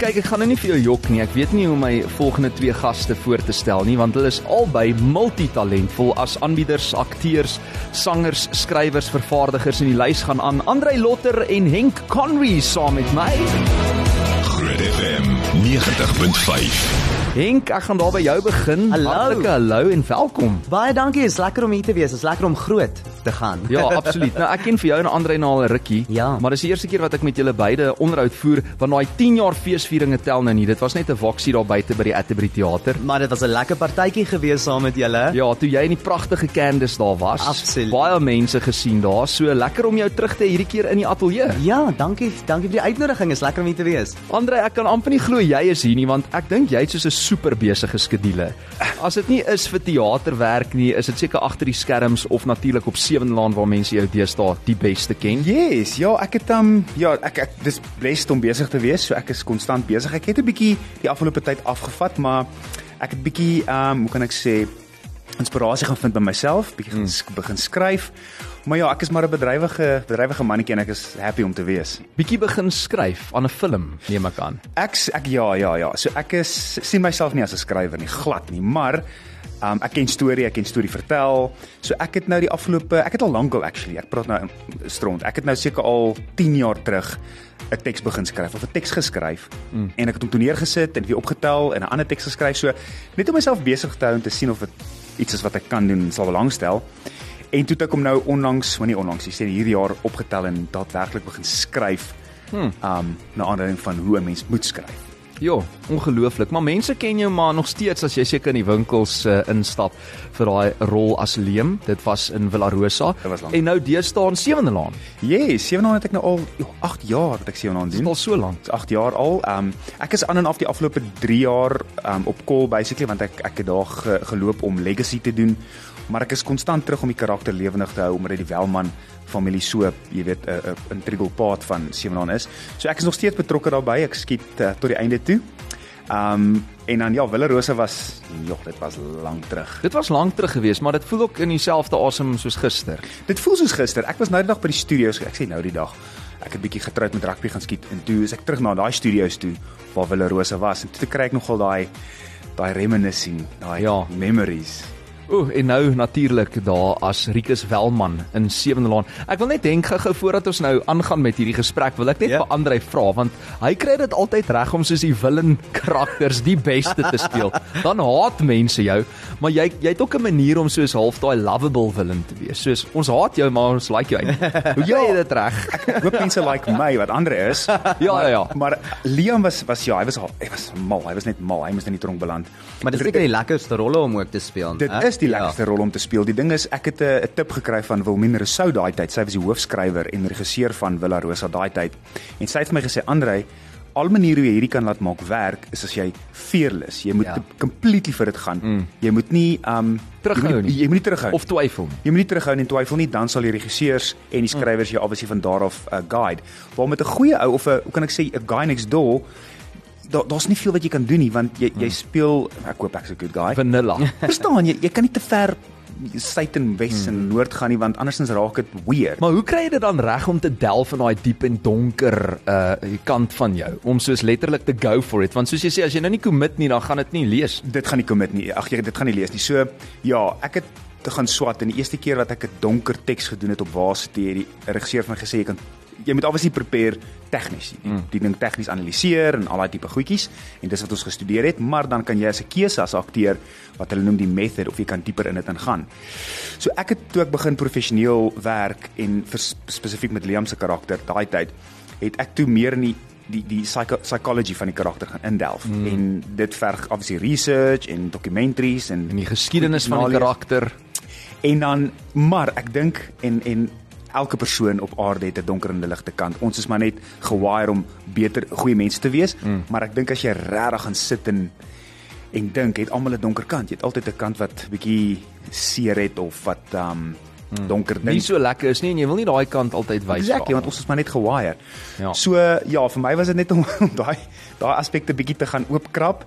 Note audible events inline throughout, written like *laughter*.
Kyk, ek gaan nou nie vir jou jok nie. Ek weet nie hoe my volgende twee gaste voor te stel nie, want hulle is albei multitalentvol as aanbieders, akteurs, sangers, skrywers, vervaardigers en die lys gaan aan. Andrei Lotter en Henk Conry saam met my. Groot FM 90.5. Henk, ek gaan daar by jou begin. Hallo. Hartlike hallo en welkom. Baie dankie, is lekker om hier te wees. Is lekker om groot te gaan. Ja, absoluut. Nou ek ken vir jou en Andre nou al 'n rukkie, Ja. maar dis die eerste keer wat ek met julle beide onderhoud voer want daai 10 jaar feesvieringe tel nou nie. Dit was net 'n woksie daar buite by die Atterbury Theater. Maar dit was 'n lekker partytjie gewees saam met julle. Ja, toe jy in die pragtige Candice daar was. Absoluut. Baie mense gesien daar. So lekker om jou terug te hê hierdie keer in die ateljee. Ja, dankie. Dankie vir die uitnodiging. Is lekker om hier te wees. Andre, ek kan amper nie glo jy is hier nie want ek dink jy't soos 'n super besige skedule. As dit nie is vir teaterwerk nie, is dit seker agter die skerms of natuurlik op Sewende Laan waar mense jou deesdae die beste ken. Yes, ja, ek het um ja, ek ek dis blessed om besig te wees, so ek is konstant besig. Ek het 'n bietjie die afgelope tyd afgevat, maar ek het bietjie um hoe kan ek sê inspirasie gaan vind by myself, bietjie gaan sk- begin skryf. Maar ja, ek is maar 'n bedrywige bedrywige mannetjie en ek is happy om te wees. Bietjie begin skryf aan 'n film, neem ek aan. Ek ek ja, ja, ja. So ek is sien myself nie as 'n skrywer nie, glad nie, maar um ek ken storie, ek ken storie vertel. So ek het nou die afgelope ek het al lankal actually, ek praat nou in stront. Ek het nou seker al 10 jaar terug 'n teks begin skryf of 'n teks geskryf mm. en ek het hom toe neergesit en weer opgetel en 'n ander teks geskryf. So net om myself besig te hou en te sien of dit iets is wat ek kan doen en sal belangstel. En toe het ek hom nou onlangs, nie onlangs, ek sê hierdie jaar opgetel en daadwerklik begin skryf. Hmm. Um na aanleiding van hoe 'n mens moet skryf. Jo, ongelooflik. Maar mense ken jou maar nog steeds as jy seker in die winkels uh, instap vir daai rol as Leem. Dit was in Villarosa. Was lank. En nou deesdae in Sewende Laan. Yes, Sewenaan het ek nou al jo, 8 jaar wat ek Sewenaan Dit is doen. al so lank. Dis 8 jaar al. Um ek is aan en af die afgelope 3 jaar um op call basically want ek ek het daar ge, geloop om legacy te doen, maar ek is konstant terug om die karakter lewendig te hou omdat dit die Welman familie so, jy weet, 'n integral part van Sewenaan is. So ek is nog steeds betrokke daarbey. Ek skiet uh, tot die einde toe. Um en dan ja, Villarosa was joh, dit was lank terug. Dit was lank terug geweest, maar dit voel ook in dieselfde asem soos gister. Dit voel soos gister. Ek was nou die dag by die studios. Ek sê nou die dag. Ek het bietjie getroud met rugby gaan skiet en toe is ek terug na daai studios toe waar Villarosa was en toe kry ek nogal daai daai reminiscing, daai Ja. memories. Ooh, en nou natuurlik daar as Rikus Welman in Sewende Laan. Ek wil net denk gou-gou voordat ons nou aangaan met hierdie gesprek, wil ek net Ja. vir Andre vra want hy kry dit altyd reg om soos die villain karakters die beste te speel. *laughs* Dan haat mense jou, maar jy jy het ook 'n manier om soos half daai lovable villain te wees. Soos ons haat jou, maar ons like jou eintlik. *laughs* Hoe jy dit reg? Ek hoop mense like my wat ander is. *laughs* Ja, ja, ja. Maar Liam was was ja, hy was hy was mal. Hy was net mal. Hy moes in die tronk beland. Maar dis seker die lekkerste rolle om ook te speel. Dit hè? is die Ja. lekkerste rol om te speel. Die ding is ek het 'n 'n tip gekry van Wilmien Rousseau daai tyd. Sy was die hoofskrywer en regisseur van Villa Rosa daai tyd. En sy het vir my gesê, "Andrei, al maniere hoe jy hierdie kan laat maak werk is as jy fearless. Jy moet Ja. ja. completely vir dit gaan. Mm. Jy moet nie um Terughou nie. Jy moet nie terughou. Of twyfel. Jy moet nie terughou en twyfel nie, dan sal die regisseurs en die skrywers jou obviously van daar af uh, guide. Waar met 'n goeie ou of 'n hoe kan ek sê 'n guy next door daar daar's nie veel wat jy kan doen nie want jy jy speel ek hoop ek's 'n good guy. Vanilla. *laughs* Verstaan jy, jy kan nie te ver suid en wes en noord gaan nie want andersins raak dit weird. Maar hoe kry jy dit dan reg om te delf in daai diep en donker uh kant van jou om soos letterlik te go for it want soos jy sê as jy nou nie commit nie dan gaan dit nie lees. dit gaan nie commit nie. Ag jy dit gaan nie lees nie. So ja, ek het te gaan swat en die eerste keer wat ek 'n donker teks gedoen het op Varsity het die regisseur van my gesê jy kan jy moet obviously prepare tegnies. Die, mm. die ding tegnies analiseer en al daai tipe goedjies en dis wat ons gestudeer het, maar dan kan jy as 'n keuse as akteur wat hulle noem die method of jy kan dieper in dit ingaan. So ek het toe ek begin professioneel werk en spesifiek met Liam se karakter daai tyd het ek toe meer in die die die psycho, psychology van die karakter gaan indelf mm. en dit verg obviously research en documentaries en En die geskiedenis van die karakter. En dan maar ek dink en en elke persoon op aarde het 'n donker en 'n ligte kant. Ons is maar net gewire om beter goeie mense te wees, mm. maar ek dink as jy regtig gaan sit en en dink, het almal 'n donker kant. Jy het altyd 'n kant wat bietjie seer het of wat um donker dink. Nie so lekker is nie en jy wil nie daai kant altyd wys Exactly, want ons is maar net gewire. Ja. So ja, vir my was dit net om *laughs* om daai daai aspekte bietjie te gaan oopkrap.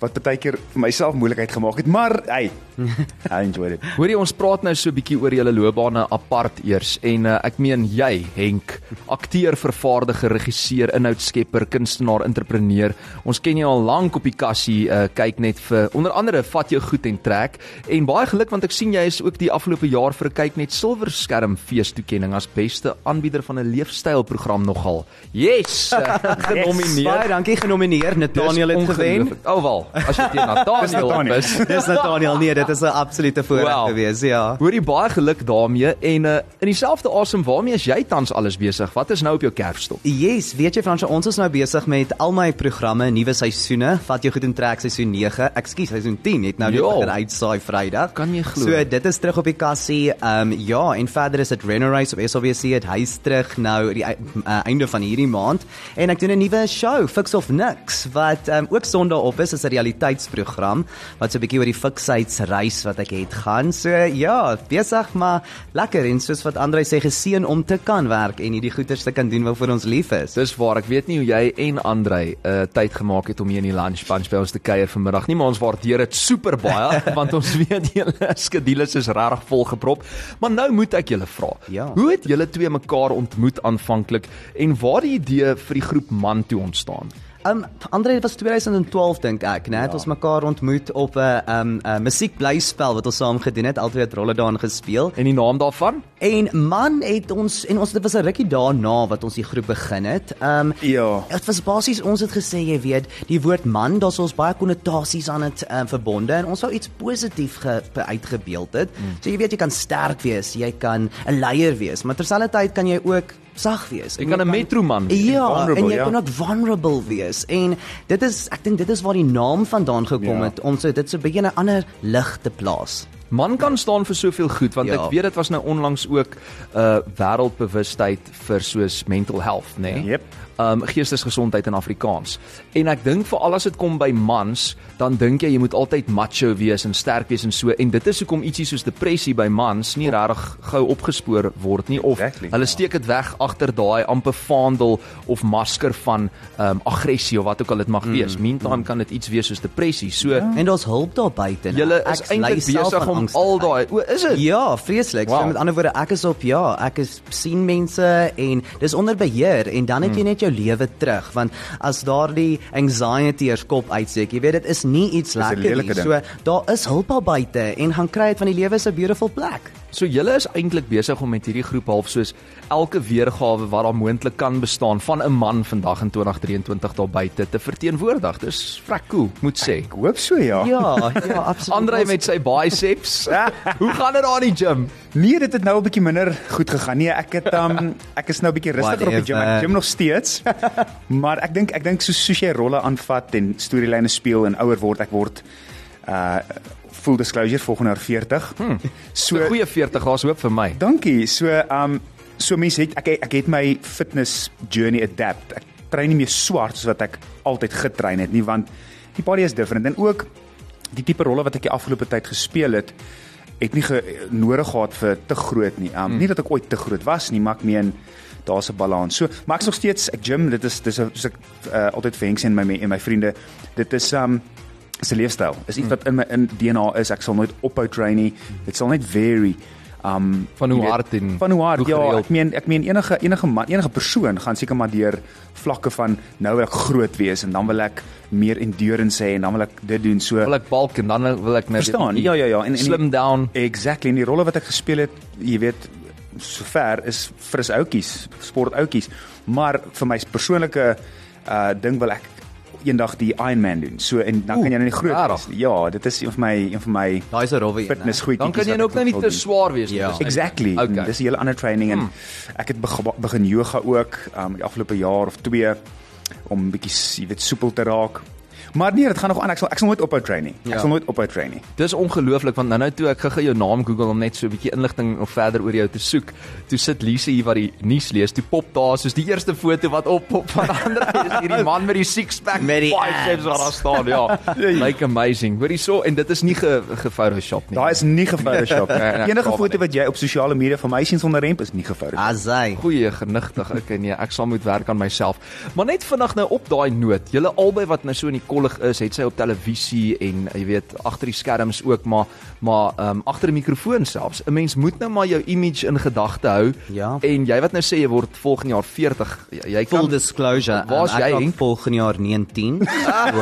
Wat baie keer vir myself moeilikheid gemaak het, maar hey, *laughs* I enjoyed it. Hoorie ons praat nou so 'n bietjie oor julle loopbane apart eers en uh, ek meen jy Henk, akteur, vervaardiger, regisseur, inhoudskepper, kunstenaar, entrepreneur. Ons ken jou al lank op die kassie, uh, kyk net vir onder andere vat jou goed en trek en baie geluk want ek sien jy is ook die afgelope jaar vir 'n kyk net silwerskerm feestoekenning as beste aanbieder van 'n leefstylprogram nogal. Yes, uh, *laughs* genomineer. Baie dankie genomineer. Nathaniel het gewen. Oh wel, as jy teen Nathaniel Nathaniel. is. *laughs* Dis Nathaniel nee, dit is 'n absolute voorreg Wow. gewees, ja. Hoorie baie geluk daarmee en uh, in dieselfde asem waarmee is jy tans alles besig? Wat is nou op jou kerfstok? Yes, weet jy Fransjo, ons is nou besig met al my programme, nuwe seisoene. Vat jou goed en trek seisoen 9. Ekskuus, seisoen 10 het nou net Ja. begin uitsaai Vrydag. Kan jy glo? So dit is terug op die kassie. Ehm um, ja, en verder is dit Renner Race op SABC. Het hy's terug nou die uh, einde van hierdie maand en ek doen 'n nuwe show, Fix of Nix, wat ehm um, ook Sondag op is, is 'n realiteitsprogram wat so 'n bietjie oor die fiksheidreis wat ek het gaan. So ja, besig maar lekker en soos wat Andre sê geseën om te kan werk en hierdie goeders te kan doen waarvoor ons lief is. Dis waar ek weet nie hoe jy en Andrei 'n uh, tyd gemaak het om hier in die lunch bunch by ons te kuier vanmiddag nie, maar ons waardeer dit super baie *laughs* want ons weet julle skedules is regtig volgeprop. Maar nou moet ek julle vra. Ja. Hoe het julle twee mekaar ontmoet aanvanklik en waar die idee vir die groep man toe ontstaan? Um Andre dit was 2012 dink ek, né? Het ons mekaar ontmoet op 'n um 'n musiekblyspel wat ons saam gedoen het, het rolle daarin gespeel. En die naam daarvan? En man het ons en ons dit was 'n rukkie daarna wat ons die groep begin het. Um Ja. Dit was basies ons het gesê jy weet, die woord man, daar's ons baie konnotasies aan dit um, verbonde en ons wou iets positief ge, be- uitgebeeld het. Mm. So jy weet jy kan sterk wees, jy kan 'n leier wees, maar terselfdertyd kan jy ook sag wees. Jy kan 'n metroman wees. Ja, Vulnerable, en jy ja. kan ook vulnerable wees. En dit is ek dink dit is waar die naam vandaan gekom Ja. het om so dit so 'n bietjie 'n ander lig te plaas. Man kan staan vir soveel goed want Ja. ek weet dit was nou onlangs ook 'n uh, wêreldbewustheid vir soos mental health, nê? Nee? Yep. Um geestesgesondheid in Afrikaans. En ek dink veral as dit kom by mans, dan dink jy jy moet altyd macho wees en sterk wees en so en dit is hoekom ietsie soos depressie by mans nie regtig gou opgespoor word nie of Exactly. hulle steek dit weg agter daai amper vaandel of masker van um aggressie of wat ook al dit mag wees. Meantime kan dit iets wees soos depressie. So En daar's hulp daar buite. né? Julle is eintlik besig aan om al daai O, is dit? Ja, vreeslik. Wow. So met ander woorde, ek is op ja, ek is sien mense en dis onder beheer en dan het Hmm. jy net jou lewe terug want as daardie anxiety eers kop uitsteek, jy weet dit is nie iets lekker nie. So daar is hulp daar buite en gaan kry dit van die lewe is 'n beautiful plek. So julle is eintlik besig om met hierdie groep half soos elke weergawe wat daar moontlik kan bestaan van 'n man vandag in 2023 daar buite te verteenwoordig. Dis vrek cool, moet sê. Ek hoop so ja. Ja, ja, absoluut. Andre met sy biceps. *laughs* Hoe gaan dit daar in die gym? Nee, dit het nou 'n bietjie minder goed gegaan. Nee, ek het um ek is nou 'n bietjie rustiger op die gym. Ek gym nog steeds. *laughs* maar ek dink ek dink soos soos jy rolle aanvat en storielyne speel en ouer word, ek word uh full disclosure volgende jaar 40. Hmm. So goeie 40 daar's hoop vir my. Dankie. So um so mense het ek ek het my fitness journey adapt. Ek train nie meer swart soos wat ek altyd getrein het nie want die body is different en ook die tipe rolle wat ek die afgelope tyd gespeel het het nie ge, nodig gehad vir te groot nie. Um mm. nie dat ek ooit te groot was nie, maar ek meen daar's 'n balans. So, maar ek's nog steeds ek gym, dit is dis 'n soos ek uh, altyd vir Henk sê en my en my vriende, dit is um 'n leefstyl. Is iets wat in my in DNA is. Ek sal nooit ophou train nie. Dit sal net vary. Um Van hoe hard en van hoe hard hoe ja, gereeld. ek meen ek meen enige enige man, enige persoon gaan seker maar deur vlakke van nou wil ek groot wees en dan wil ek meer endurance hê en dan wil ek dit doen. So Wil ek balk en dan wil ek net Verstaan, ja, ja, ja, en- en- slim down. Exactly, en die rolle wat ek gespeel het, jy weet, sover is fris outjies, sport outjies. Maar vir my persoonlike uh ding wil ek eendag die Ironman doen. So en dan Oeh, kan jy nou nie groot nie. Ja, dit is een van my een van my Daai's 'n rowwe een. fitness goedjies. Dan kan jy ook nou nie te swaar wees nie. Ja. Dis- Exactly. Okay. Dis 'n hele ander training en ek het beg begin yoga ook um die afgelope jaar of 2 om bietjie jy weet soepel te raak. Maar nee, dit gaan nog aan. Ek sal ek sal nooit ophou train nie. Ek Ja. sal nooit ophou train nie. Dis ongelooflik want nou nou toe ek gou-gou jou naam Google om net so 'n bietjie inligting of verder oor jou te soek. Toe sit Lise hier wat die nuus lees. Toe pop daar soos die eerste foto wat op pop van *laughs* ander is hierdie man met die six pack Met die biceps wat daar staan. Ja. *laughs* Like amazing. Hoorie so en dit is nie ge gefotoshop nie. Daar is nie gefotoshopt *laughs* nie. Nee, nee, Enige foto wat jy op sosiale media van my sien sonder remp is nie gefotoshopt. Azai. Goeie genigtig. Okay nee, ek sal moet werk aan myself. Maar net vinnig nou op daai noot. Julle albei wat nou so in die kolle suksesvol is, het sy op televisie en jy weet agter die skerms ook maar maar ehm um, agter 'n mikrofoon selfs. 'n Mens moet nou maar jou image in gedagte hou. Ja. En jy wat nou sê jy word volgende jaar 40. Jy, jy Full kan disclosure. Waar's um, jy, Henk? volgende jaar 19. *laughs* so,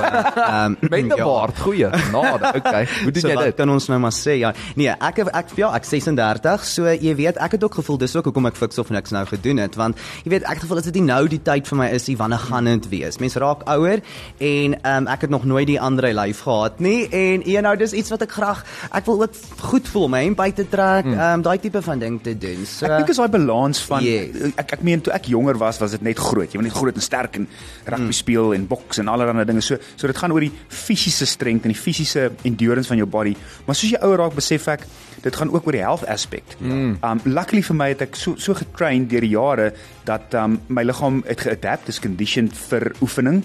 um, met 'n baard, goeie. Genade. Okay. Hoe *laughs* doen so jy dit? kan ons nou maar sê? Ja. Nee, ek ek ja, ek 36, so jy weet, ek het ook gevoel dis ook hoekom ek fiks of niks nou gedoen het, want jy weet, ek het gevoel as dit nie nou die tyd vir my is, nie, wanneer gaan dit wees? Mense raak ouer en um, ek het nog nooit die ander lyf gehad nie en you know, dis iets wat ek graag ek wil ook goed voel, my hemp uit te trek, Hmm. um, daai tipe van ding te doen. So Ek dink is daai balans van Yes. ek ek meen toe ek jonger was was dit net groot. Jy moet net groot en sterk en rugby Mm. speel en boks en allerlei dinge. So so dit gaan oor die fisiese strength en die fisiese endurance van jou body. Maar soos jy ouer raak besef ek dit gaan ook oor die health aspek. Mm. Um luckily vir my het ek so so getrain deur die jare dat um my liggaam het geadapt, is conditioned vir oefening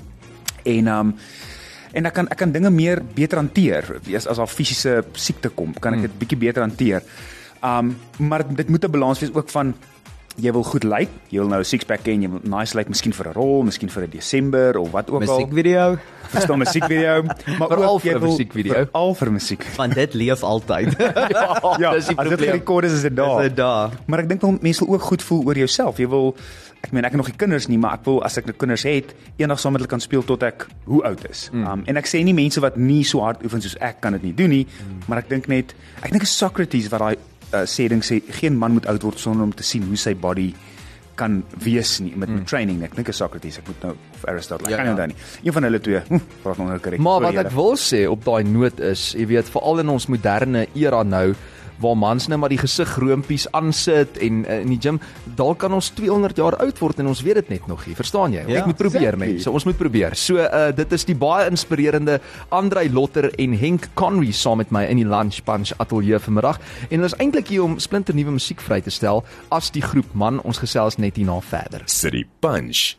en um en ek kan ek kan dinge meer beter hanteer. As as daar fisiese siekte kom, kan ek dit bietjie beter hanteer. Um maar dit moet 'n balans wees ook van jy wil goed lyk, jy wil nou 'n six-pack hê en jy wil nice lyk miskien vir 'n rol, miskien vir 'n Desember of wat ook al. musiekvideo Dis dan 'n musiekvideo, *laughs* maar Veral ook vir jy 'n wil- musiekvideo. Veral vir musiek. van dit leef altyd. *laughs* Ja, dis die as dit probleem. gerekord is, is dit daar. Is dit daar. Maar ek dink wel mense wil ook goed voel oor jouself. Jy wil ek meen ek het nog nie kinders nie, maar ek wil as ek nou kinders het, eendag saam met hulle kan speel tot ek hoe oud is. Hmm. Um en ek sê nie mense wat nie so hard oefen soos ek kan dit nie doen nie, Hmm. maar ek dink net ek dink is Socrates wat daai uh, sê ding sê geen man moet oud word sonder om te sien hoe sy body kan wees nie met, met training. Ek dink is Socrates. Ek moet nou of Aristotle. Ek Ja, kan nie ja. onthou nie. Een van hulle twee. Hm, praat nog nou korrek. Maar wat ek wil sê op daai noot is, jy weet, veral in ons moderne era nou waar mans nou maar die gesig roompies aansit en uh, in die gym, dalk kan ons 200 jaar oud word en ons weet dit net nog nie. Verstaan jy? Ja, ek moet probeer exactly. mense. Ons moet probeer. So uh dit is die baie inspirerende Andrei Lotter en Henk Conry saam met my in die Lunch Punch ateljee vanmiddag en hulle is eintlik hier om splinter nuwe musiek vry te stel as die groep man. Ons gesels net hierna verder. City Punch.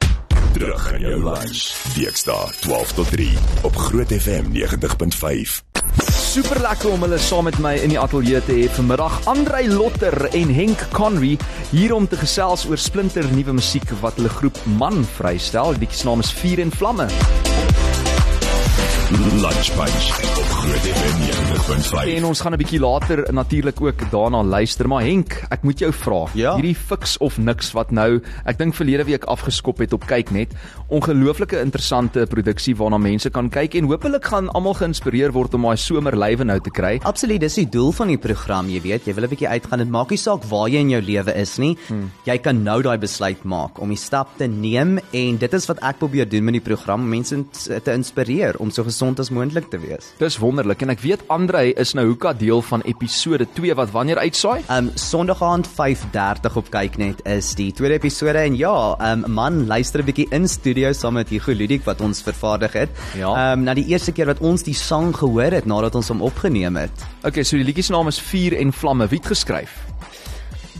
Terug in jou lunch. Dinsdae 12 tot 3 op Groot FM 90.5. Super lekker om hulle saam met my in die ateljee te hê vanmiddag. Andrei Lotter en Henk Conry hier om te gesels oor splinter nuwe musiek wat hulle groep Man vrystel. Die liedjie se naam is Vuur en Vlamme. Lunch Punch op Groot FM 90.5. En ons gaan 'n bietjie later natuurlik ook daarna luister, maar Henk, ek moet jou vra. Ja. Hierdie fiks of niks wat nou, ek dink verlede week afgeskop het op kyk net. Ongelooflike interessante produksie waarna mense kan kyk en hopelik gaan almal geïnspireer word om daai somer lywe nou te kry. Absoluut, dis die doel van die program, jy weet, jy wil 'n bietjie uitgaan. Dit maak nie saak waar jy in jou lewe is nie. Hmm. Jy kan nou daai besluit maak om die stap te neem en dit is wat ek probeer doen met die program, mense te inspireer om so gesond as moontlik te wees. Dis wonderlik en ek weet Andrei is nou hoeka deel van episode 2 wat wanneer uitsaai? Um Sondag aand 5:30 op Kyknet is die tweede episode en ja, um man, luister 'n bietjie in studio saam met Hugo Ludik wat ons vervaardig het. Ja. Um na die eerste keer wat ons die sang gehoor het nadat ons hom opgeneem het. Okay, so die liedjie se naam is Vuur en Vlamme. Wie het geskryf?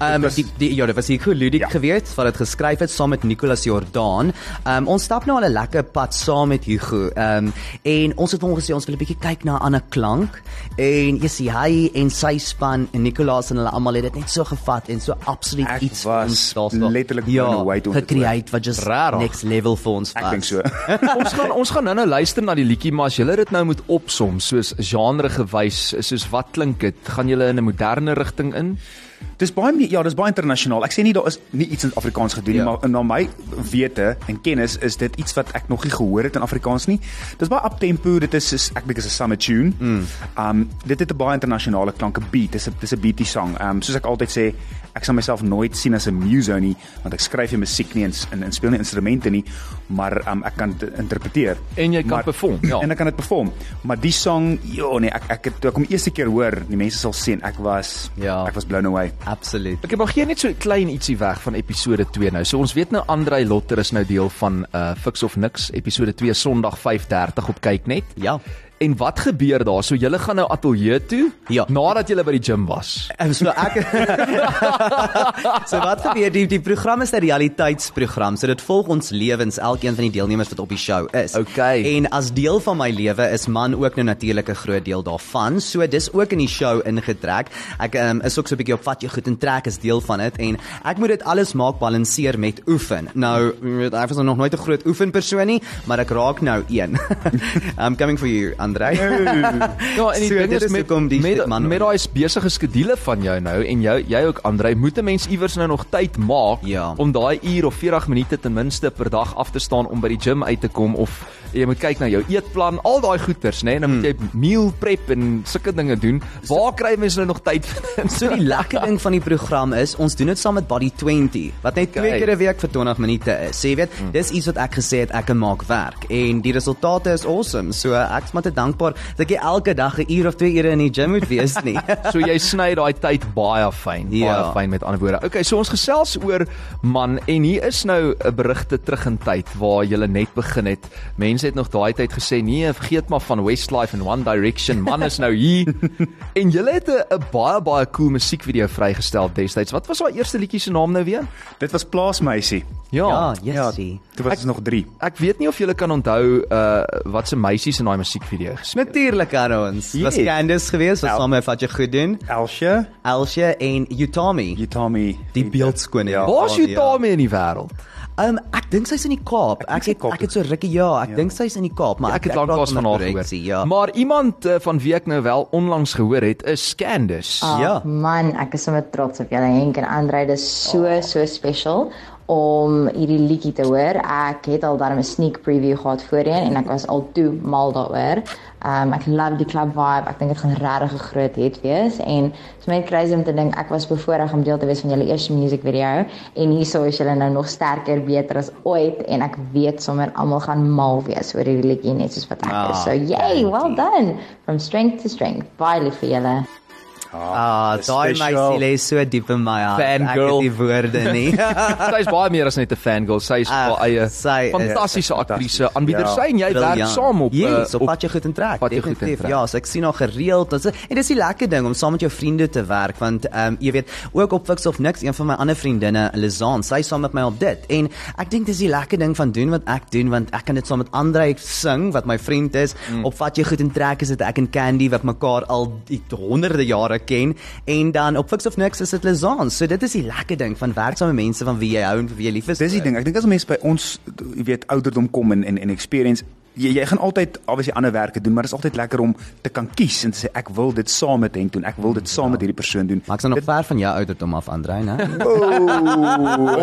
Um was- die, die ja, dit was Hugo Ludik Ja. gewees wat dit geskryf het saam met Nicolas Jordaan. Um ons stap nou al 'n lekker pad saam met Hugo. Um en ons het hom gesê ons wil 'n bietjie kyk na 'n ander klank. En jy sien hy en sy span en Nicolas en hulle almal het dit net so gevat en so absoluut Ek iets was ons daarso- letterlik ja, ons dit gecreate wat just Rarig. next level vir ons Ek was. dink so. *laughs* *laughs* ons gaan ons gaan nou-nou luister na die liedjie, maar as julle dit nou moet opsom soos genre gewys, soos wat klink dit? Gaan julle in 'n moderne rigting in? Dis baie ja, dis baie internasionaal. Ek sê nie daar is nie iets in Afrikaans gedoen nie, Ja. maar na my wete en kennis is dit iets wat ek nog nie gehoor het in Afrikaans nie. Dis baie uptempo, dit is is ek dink is 'n summer tune. Mm. Um dit het 'n baie internasionale klanke beat. Dis 'n dis 'n beatie song. Um soos ek altyd sê, ek sal myself nooit sien as 'n muso nie, want ek skryf nie musiek nie en, en, en speel nie instrumente nie, maar um ek kan dit interpreteer. En jy kan maar, perform, ja. En ek kan dit perform. Maar die song, jo nee, ek ek het toe ek hom eerste keer hoor, die mense sal sien, ek was Ja. ek was blown away. Absoluut. Ek mag gee net so klein ietsie weg van episode 2 nou. So ons weet nou Andrei Lotter is nou deel van uh Fix of Niks episode 2 Sondag 5:30 op kyk net. Ja. En wat gebeur daar? So julle gaan nou ateljee toe Ja. nadat julle by die gym was. En so ek *laughs* So wat gebeur die die program is 'n realiteitsprogram. So dit volg ons lewens elkeen van die deelnemers wat op die show is. Okay. En as deel van my lewe is man ook nou natuurlik 'n groot deel daarvan. So dis ook in die show ingetrek. Ek um, is ook so 'n bietjie op vat jou goed en trek is deel van dit en ek moet dit alles maak balanseer met oefen. Nou, jy weet, ek was nog nooit 'n groot oefenpersoon nie, maar ek raak nou een. *laughs* I'm coming for you, Andre. *laughs* Ja, en die So, ding dit is met hoekom die met, man- met daai besige skedule van jou nou en jou jy ook Andre, moet 'n mens iewers nou nog tyd maak Ja. om daai uur of 40 minute ten minste per dag af te staan om by die gym uit te kom of jy moet kyk na jou eetplan, al daai goeters, né? Nee? Dan moet jy meal prep en sulke dinge doen. Waar kry mense nou nog tyd *laughs* vir? So die lekker ding van die program is ons doen dit saam met Body 20 wat net twee keer 'n week vir 20 minute is. So jy weet, Hmm. dis iets wat ek gesê het ek kan maak werk en die resultate is awesome. So ek's maar te dankbaar dat ek elke dag 'n uur of 2 ure in die gym moet wees nie. *laughs* So jy sny daai tyd baie fyn, baie Ja. fyn met ander woorde. Okay, so ons gesels oor man en hier is nou 'n berigte terug in tyd waar jy net begin het. Mense het nog daai tyd gesê, "Nee, vergeet maar van Westlife en One Direction. Man is nou hier." *laughs* en jy het 'n baie baie cool musiekvideo vrygestel destyds. Wat was daai eerste liedjie se naam nou weer? Dit was Plaasmeisie. ja, Ja, jessie. Toe was ons nog 3. Ek weet nie of julle kan onthou uh wat se meisies in daai musiekvideo gespeel. Natuurlik aan ons. Was Yes. Candice geweest wat Ja. saam met wat jy goed doen. Elsje, Elsje en Utami. Utami, Die beeldskoning. Ja. Waar is ja. daarmee in die wêreld? Um ek dink sy's in die Kaap. Ek het Kaap ek het so rukkie ja, ek dink sy's in die Kaap, maar Ja, ek het lanklaas van haar gehoor. Ja. Maar iemand uh, van wie ek nou wel onlangs gehoor het, is Candice. Ah, Ja. Man, ek is sommer trots op julle Henk en Andre. Dit is so so special om hierdie liedjie te hoor. Ek het al daarmee 'n sneak preview gehad voorheen en ek was al toe mal daaroor. Um ek love die club vibe. Ek dink dit gaan regtig 'n groot hit wees en dit is my crazy om te dink ek was bevoorreg om deel te wees van julle eerste music video en hierso is julle nou nog sterker, beter as ooit en ek weet sommer almal gaan mal wees oor hierdie liedjie net soos wat ek Ah, is. So yay, well done. From strength to strength. Baie lief vir julle. Ah, daai meisie lê so diep in my hart. Fangirl. Ek het die woorde nie. *laughs* Sy's baie meer as net 'n fangirl. Sy's Ag, haar eie sy is fantastiese aktrise, aanbieder. Ja. Sy en jy werk saam op yes, uh, op pad jy goed en trek. Pad jy goed en definitief. trek. Ja, so ek sien haar gereeld. Dit is en dis die lekker ding om saam met jou vriende te werk want ehm um, jy weet ook op Fix of Niks, een van my ander vriendinne, Lizaan, sy is saam met my op dit. En ek dink dis die lekker ding van doen wat ek doen want ek kan dit saam met Andre sing wat my vriend is. Mm. Op Vat jy goed en trek is dit ek en Candy wat mekaar al die honderde jare ken en dan op Fix of Niks is dit Lizaan. So dit is die lekker ding van werk saam met mense van wie jy hou en vir wie jy lief is. Dis die ding. Ek dink as mense by ons jy weet ouderdom kom en en en experience jy jy gaan altyd obviously ander werke doen, maar dit is altyd lekker om te kan kies en te sê ek wil dit saam met Henk doen. Ek wil dit saam met hierdie persoon doen. Maar ek's nou nog ver van jou ouderdom af, Andre, né?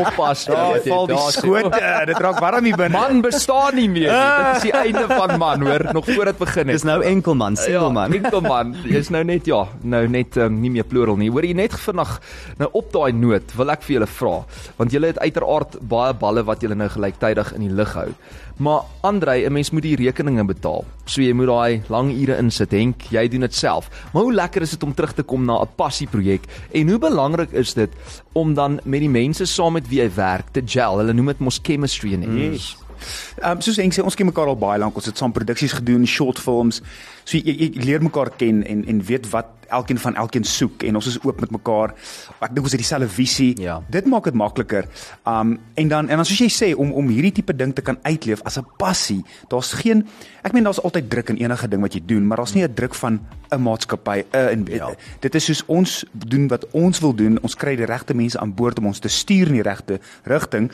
oppas. Daar jy, val die skote. *laughs* Dit raak warm hier binne. Man bestaan nie meer. nie. Dit is die *laughs* einde van man, hoor, nog voor dit begin het. Dis nou enkelman, single man. Ja, enkel man. Jy's nou net ja, nou net um, nie meer plural nie. Hoor jy net vinnig nou op daai noot wil ek vir julle vra, want julle het uiteraard baie balle wat julle nou gelyktydig in die lug hou. Maar Andrei, 'n mens moet die rekeninge betaal. So jy moet daai lang ure insit. Henk, jy doen dit self. Maar hoe lekker is dit om terug te kom na 'n passieprojek en hoe belangrik is dit om dan met die mense saam met wie jy werk te gel. Hulle noem dit mos chemistry in Engels. Ehm um, soos ek sê, ons ken mekaar al baie lank. Ons het saam produksies gedoen, short films. So jy, jy leer mekaar ken en en weet wat elkeen van elkeen soek en ons is oop met mekaar. Ek dink ons het dieselfde visie. Ja. Dit maak dit makliker. Um en dan en dan soos jy sê om om hierdie tipe ding te kan uitleef as 'n passie. Daar's geen ek meen daar's altyd druk in enige ding wat jy doen, maar daar's nie 'n druk van 'n maatskappy. 'n en Ja. dit is soos ons doen wat ons wil doen. Ons kry die regte mense aan boord om ons te stuur in die regte rigting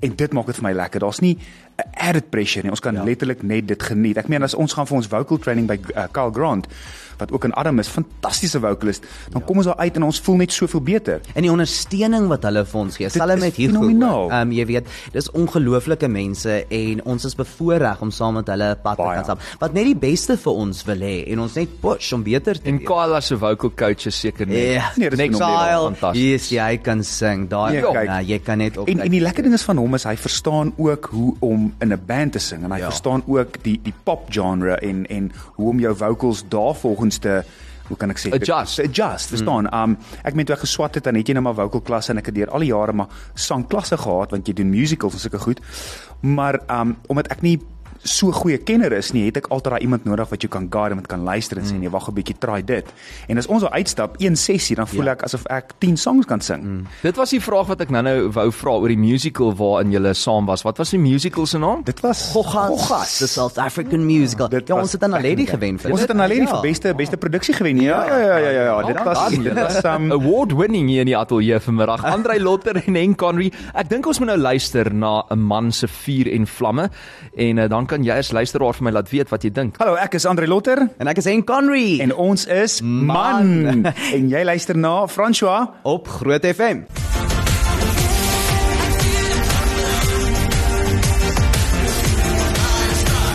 en dit maak dit vir my lekker. Daar's nie added pressure nie. Ons kan ja. letterlik net dit geniet. Ek meen as ons gaan vir ons vocal training by uh, Carl Grant wat ook 'n Adam is, fantastiese vocalist, dan ja. kom ons daar uit en ons voel net soveel beter. En die ondersteuning wat hulle vir ons gee, selfs met hier fenomenaal. Ehm um, jy weet, dis ongelooflike mense en ons is bevoorreg om saam met hulle pad te Baie. kan stap. Wat net die beste vir ons wil hê en ons net push om beter te En. Kyla se vocal coach is seker net. Ja, Nee, dis fenomenaal. Fantasties. Yes, jy kan sing. Daai Nee, kyk. ja, jy kan net op En en die lekker ding is van hom is hy verstaan ook hoe om in 'n band te sing en hy Ja. ja. verstaan ook die die pop genre en en hoe om jou vocals daarvolgens te hoe kan ek sê Adjust. adjust verstaan Hmm. um ek meen toe ek geswat het dan het jy nou maar vocal klasse en ek het deur al die jare maar sangklasse gehad want jy doen musicals en sulke goed maar um omdat ek nie so goeie kenner is nie, het ek altyd daai iemand nodig wat jy kan guide en wat kan luister en sê nee, wag 'n bietjie, try dit. En as ons al uitstap een sessie, dan voel Ja. ek asof ek 10 songs kan sing. Mm. Dit was die vraag wat ek nou-nou wou vra oor die musical waarin jy saam was. Wat was die musical se naam? Dit was Goggas, the South African musical. Dit ja, was ons het dan al lady lekker. gewen vir Ons dit. het aan Lady Ja. vir beste beste produksie gewen. Ja, ja, ja, ja, ja, ja. Dit Well was dit was um, *laughs* award winning hier in die ateljee vanmiddag. Andrei Lotter en Henk Conry. Ek dink ons moet nou luister na 'n man se vuur en vlamme en uh, dan kan jy as luisteraar vir my laat weet wat jy dink. Hallo, ek is Andre Lotter En ek is Henk Conry en ons is man. *laughs* en jy luister na François. op Groot FM.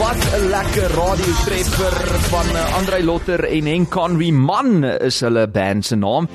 Wat 'n lekker radiotreffer van uh, Andrei Lotter en Henk Conry. Man is hulle band se naam.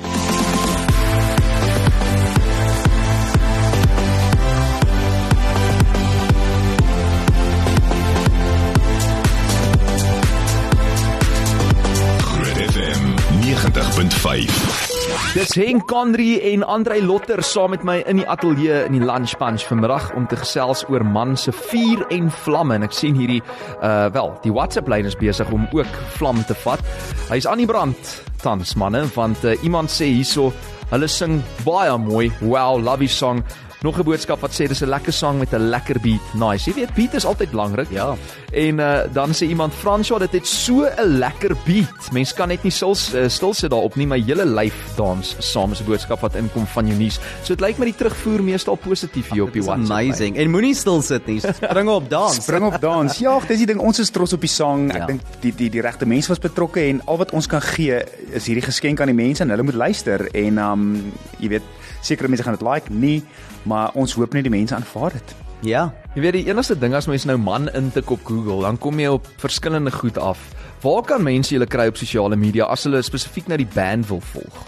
Dis Henk Conry en Andrei Lotter saam met my in die ateljee in die Lunch Punch vanmiddag om te gesels oor man se vuur en vlamme en ek sien hierdie uh wel, die WhatsApp lyn is besig om ook vlam te vat. Hy's aan die brand tans manne want uh, iemand sê hierso hulle sing baie mooi. Wow, love you song. Nog 'n boodskap wat sê dis 'n lekker sang met 'n lekker beat. Nice. Jy weet beat is altyd belangrik. Ja. En uh, dan sê iemand François dit het so 'n lekker beat. Mens kan net nie stil uh, stil sit daarop nie, my hele lyf dans saam is 'n boodskap wat inkom van jou nuus. So dit lyk my die terugvoer meestal positief hier op die WhatsApp. amazing. En moenie stil sit nie. Spring op dans. Spring op dans. Ja, dis die ding. Ons is trots op die sang. Ek Ja. dink die die die regte mense was betrokke en al wat ons kan gee is hierdie geskenk aan die mense en hulle moet luister en um jy weet sekere mense gaan dit like nie, maar ons hoop net die mense aanvaar dit. Ja. Jy weet die enigste ding as mens nou man intik op Google, dan kom jy op verskillende goed af. Waar kan mense julle kry op sosiale media as hulle spesifiek na die band wil volg?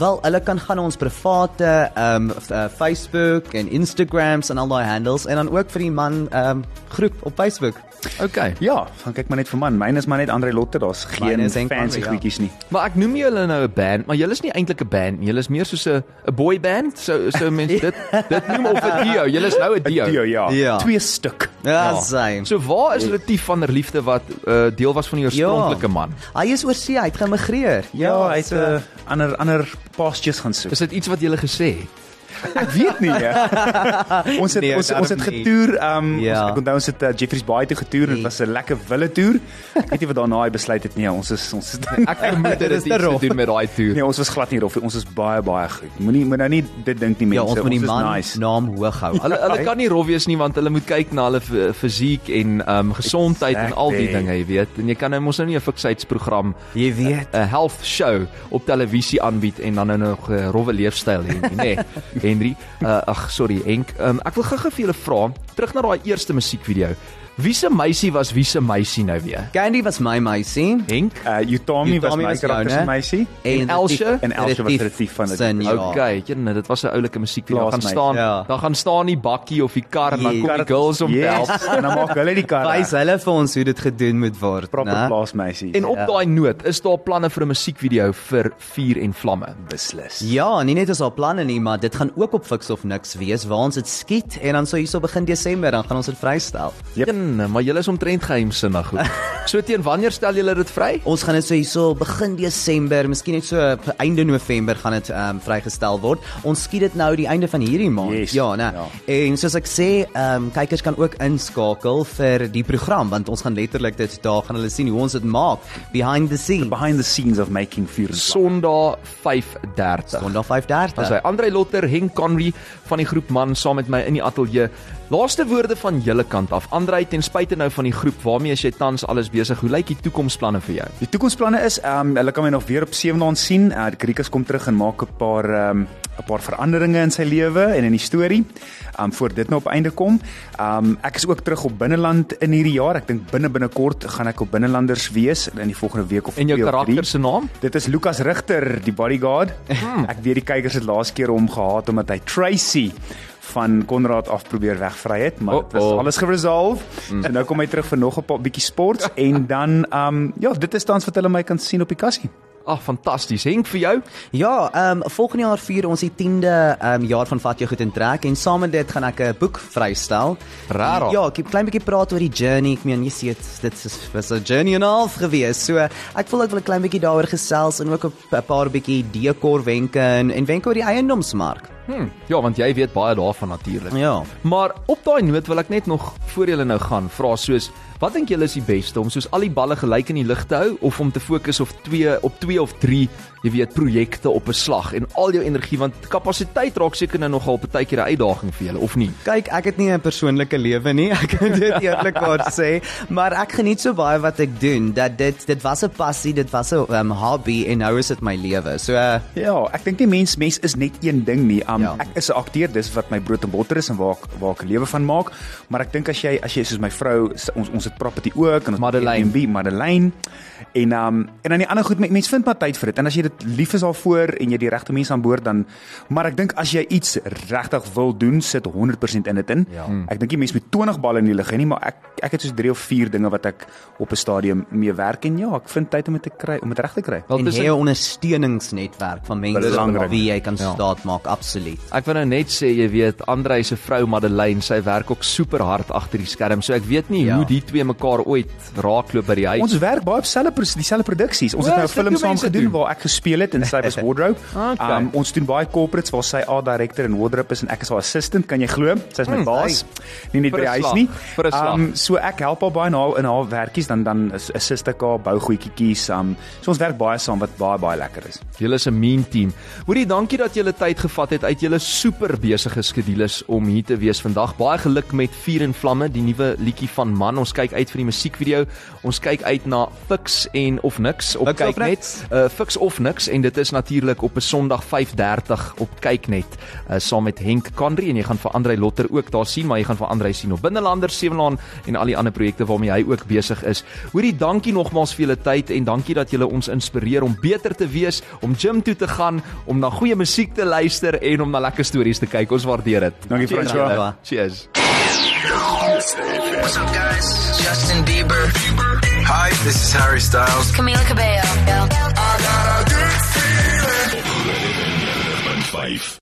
Wel, hulle kan gaan na ons private ehm um, uh, Facebook en Instagrams en al daai handles en dan ook vir die man ehm um, groep op Facebook. Okay. Ja, gaan kyk maar net vir man. Myne is maar net Andre Lotte. Daar's geen fancy ja. goedjies nie. Maar ek noem julle nou 'n band, maar julle is nie eintlik 'n band nie. Julle is meer soos 'n 'n boy band. So so *laughs* mense dit dit noem of 'n duo. Julle is nou 'n duo. Dio, ja. Ja. Twee stuk. Ja, same. So waar is Retief van der Liefde wat uh, deel was van die oorspronklike man? Hy is oor see, hy het geëmigreer. Ja, hy het so- 'n uh, ander ander pastures gaan soek. Is dit iets wat julle gesê het? Ek weet nie. Ja. *laughs* ons het Nee, ons ons het getoer. Um Ja. ons, ek onthou ons het uh, Jeffreys Bay toe getoer. Dit Nee. was 'n lekker wille toer. Ek weet nie wat daarna hy besluit het nie. Ja, ons is ons *laughs* Ek vermoed *laughs* dit is iets te doen met daai toer. Nee, ons was glad nie rof. nie. Ons is baie baie goed. Moenie moet nou nie dit dink nie mense. Ja, ons moet die is man nice. naam hoog hou. Hulle hulle kan nie rof wees nie want hulle moet kyk na hulle fisiek en um, gesondheid en al die Exactly. dinge, jy weet. En jy kan nou mos nou nie 'n fikheidsprogram Jy weet. 'n health show op televisie aanbied en dan nou nog 'n rowwe leefstyl hê nie, nê. Henry, uh, ag sorry Henk, um, ek wil gou-gou vir julle vra, terug na daai eerste musiekvideo. Wie se meisie was wie se meisie nou weer? Candy was my meisie. Henk? Uh Utami was Utami my was karakter se meisie. En Elsje? En Elsje was Retief van dit. Ja. Okay, jene, dit was 'n oulike musiekvideo. Gaan staan, ja. dan gaan staan die bakkie of die kar en dan Yes. kom die girls om te help. yes. *laughs* En dan maak hulle die kar. Wys hulle vir ons hoe dit gedoen moet word, proper né? plaasmeisie. En op Ja. daai noot, is daar planne vir 'n musiekvideo vir Vuur en Vlamme? beslis. Ja, nie net is daar planne nie, maar dit gaan ook op Fix of Niks wees waar ons dit skiet en dan sou hierso begin Desember dan gaan ons dit vrystel. Yep. Een, maar julle is omtrent geheimsinnig goed. *laughs* So teen wanneer stel julle dit vry? Ons gaan dit so hierso begin Desember, miskien net so op einde November gaan dit ehm um, vrygestel word. Ons skiet dit nou die einde van hierdie maand. Yes, Ja, né? ja. En soos ek sê, ehm um, kykers kan ook inskakel vir die program want ons gaan letterlik dit daar gaan hulle sien hoe ons dit maak behind the scenes. Behind the scenes of making vuur vlam. Sondag 5:30. Sondag 5:30. Dan sê Andre Lotter, Henk Conry van die groep man saam met my in die ateljee. Laaste woorde van julle kant af. Andre, ten spyte nou van die groep, waarmee is jy tans alles besig? Hoe lyk die toekomsplanne vir jou? Die toekomsplanne is ehm um, hulle kan my nog weer op 7 sien. Uh, die Krikas kom terug en maak 'n paar ehm um, 'n paar veranderinge in sy lewe en in die storie. Um, voor dit nou op einde kom. Um, ek is ook terug op binneland in hierdie jaar. Ek dink binne binnekort gaan ek op binnelanders wees in die volgende week of En jou twee of drie. karakter se naam? Dit is Lukas Rigter, die bodyguard. Hmm. Ek weet die kykers het laas keer hom gehaat omdat hy Tracy van Konrad af probeer wegvry het, maar dit was Uh-oh. alles geresolve. Mm. En nou kom hy terug vir nog 'n paar bietjie sport *laughs* en dan ehm um, ja, dit is tans wat hulle my kan sien op die kassie. Ag, fantasties. Henk vir jou? Ja, ehm um, volgende jaar vier ons die 10de ehm um, jaar van Vat jou goed in trek en saam met dit gaan ek 'n boek vrystel. Rarig. Ja, ek 'n klein bietjie praat oor die journey. Ek meen jy sien dit dit is was 'n journey en half gewees. So ek voel ek wil 'n klein bietjie daaroor gesels en ook 'n paar bietjie dekor wenke en en wenke oor die eiendomsmark. Hm, ja, want jy weet baie daarvan natuurlik. Ja. Maar op daai noot wil ek net nog voor julle nou gaan vra soos wat dink julle is die beste om soos al die balle gelyk in die lug te hou of om te fokus op twee op twee of drie, jy weet, projekte op 'n slag en al jou energie want kapasiteit raak seker nou nogal partykeer 'n uitdaging vir julle of nie? Kyk, ek het nie 'n persoonlike lewe nie. *laughs* Ek kan dit eerlikwaar sê, maar ek geniet so baie wat ek doen dat dit dit was 'n passie, dit was 'n um, hobby en nou is dit my lewe. So uh, Ja, ek dink nie mens mens is net een ding nie. Um, Ja. Ek is 'n akteur, dis wat my brood en botter is en waar ek waar ek 'n lewe van maak. Maar ek dink as jy as jy soos my vrou, ons ons het property ook en ons Madeleine. Airbnb, Madeleine. En um en dan die ander goed, mense vind maar tyd vir dit. En as jy dit lief is daarvoor en jy die regte mense aan boord dan maar ek dink as jy iets regtig wil doen, sit 100% in dit in. Ja. Ek dink nie mense met 20 balle in die lug hê nie, maar ek ek het soos 3 of 4 dinge wat ek op 'n stadium mee werk en ja, ek vind tyd om dit te kry, om dit reg te kry. Wel, en hê 'n ondersteuningsnetwerk van mense Belangrik. wie jy kan Ja. staat maak, absoluut. Ek wil nou net sê, jy weet, Andre se vrou Madeleine, sy werk ook super hard agter die skerm. So ek weet nie Ja. hoe die twee mekaar ooit raakloop by die huis. Ons werk baie op selfe dieselfde produksies. Ons O, het nou 'n is dit film saam gedoen doen? waar ek gespeel het en sy was *laughs* wardrobe. Okay. Um, ons doen baie corporates waar sy art director en wardrobe is en ek is haar assistant, kan jy glo? Sy's my Hmm, baas. Nie net by die huis nie. Um, so ek help haar baie in haar in haar werkies dan dan is assist ek haar bou goedjies. Um, so ons werk baie saam wat baie baie lekker is. Julle is 'n mean team. Hoorie, dankie dat julle tyd gevat het uit julle super besige skedules om hier te wees vandag. Baie geluk met Vuur en Vlamme, die nuwe liedjie van Man. Ons kyk uit vir die musiekvideo. Ons kyk uit na Fix en of niks op Fix of Kyknet. Niks. Uh Fix of niks en dit is natuurlik op 'n Sondag 5:30 op Kyknet uh, saam met Henk Kandri en jy gaan vir Andrei Lotter ook daar sien, maar jy gaan vir Andrei sien op Binnelander, Sewelaan en al die ander projekte waarmee hy ook besig is. Hoorie, dankie nogmaals vir julle tyd en dankie dat julle ons inspireer om beter te wees, om gym toe te gaan, om na goeie musiek te luister en om na lekker stories te kyk. Ons waardeer dit. Dankie, François. julle. Cheers. What's up, guys? Justin Bieber. Hi, this is Harry Styles. Camila Cabello. Five.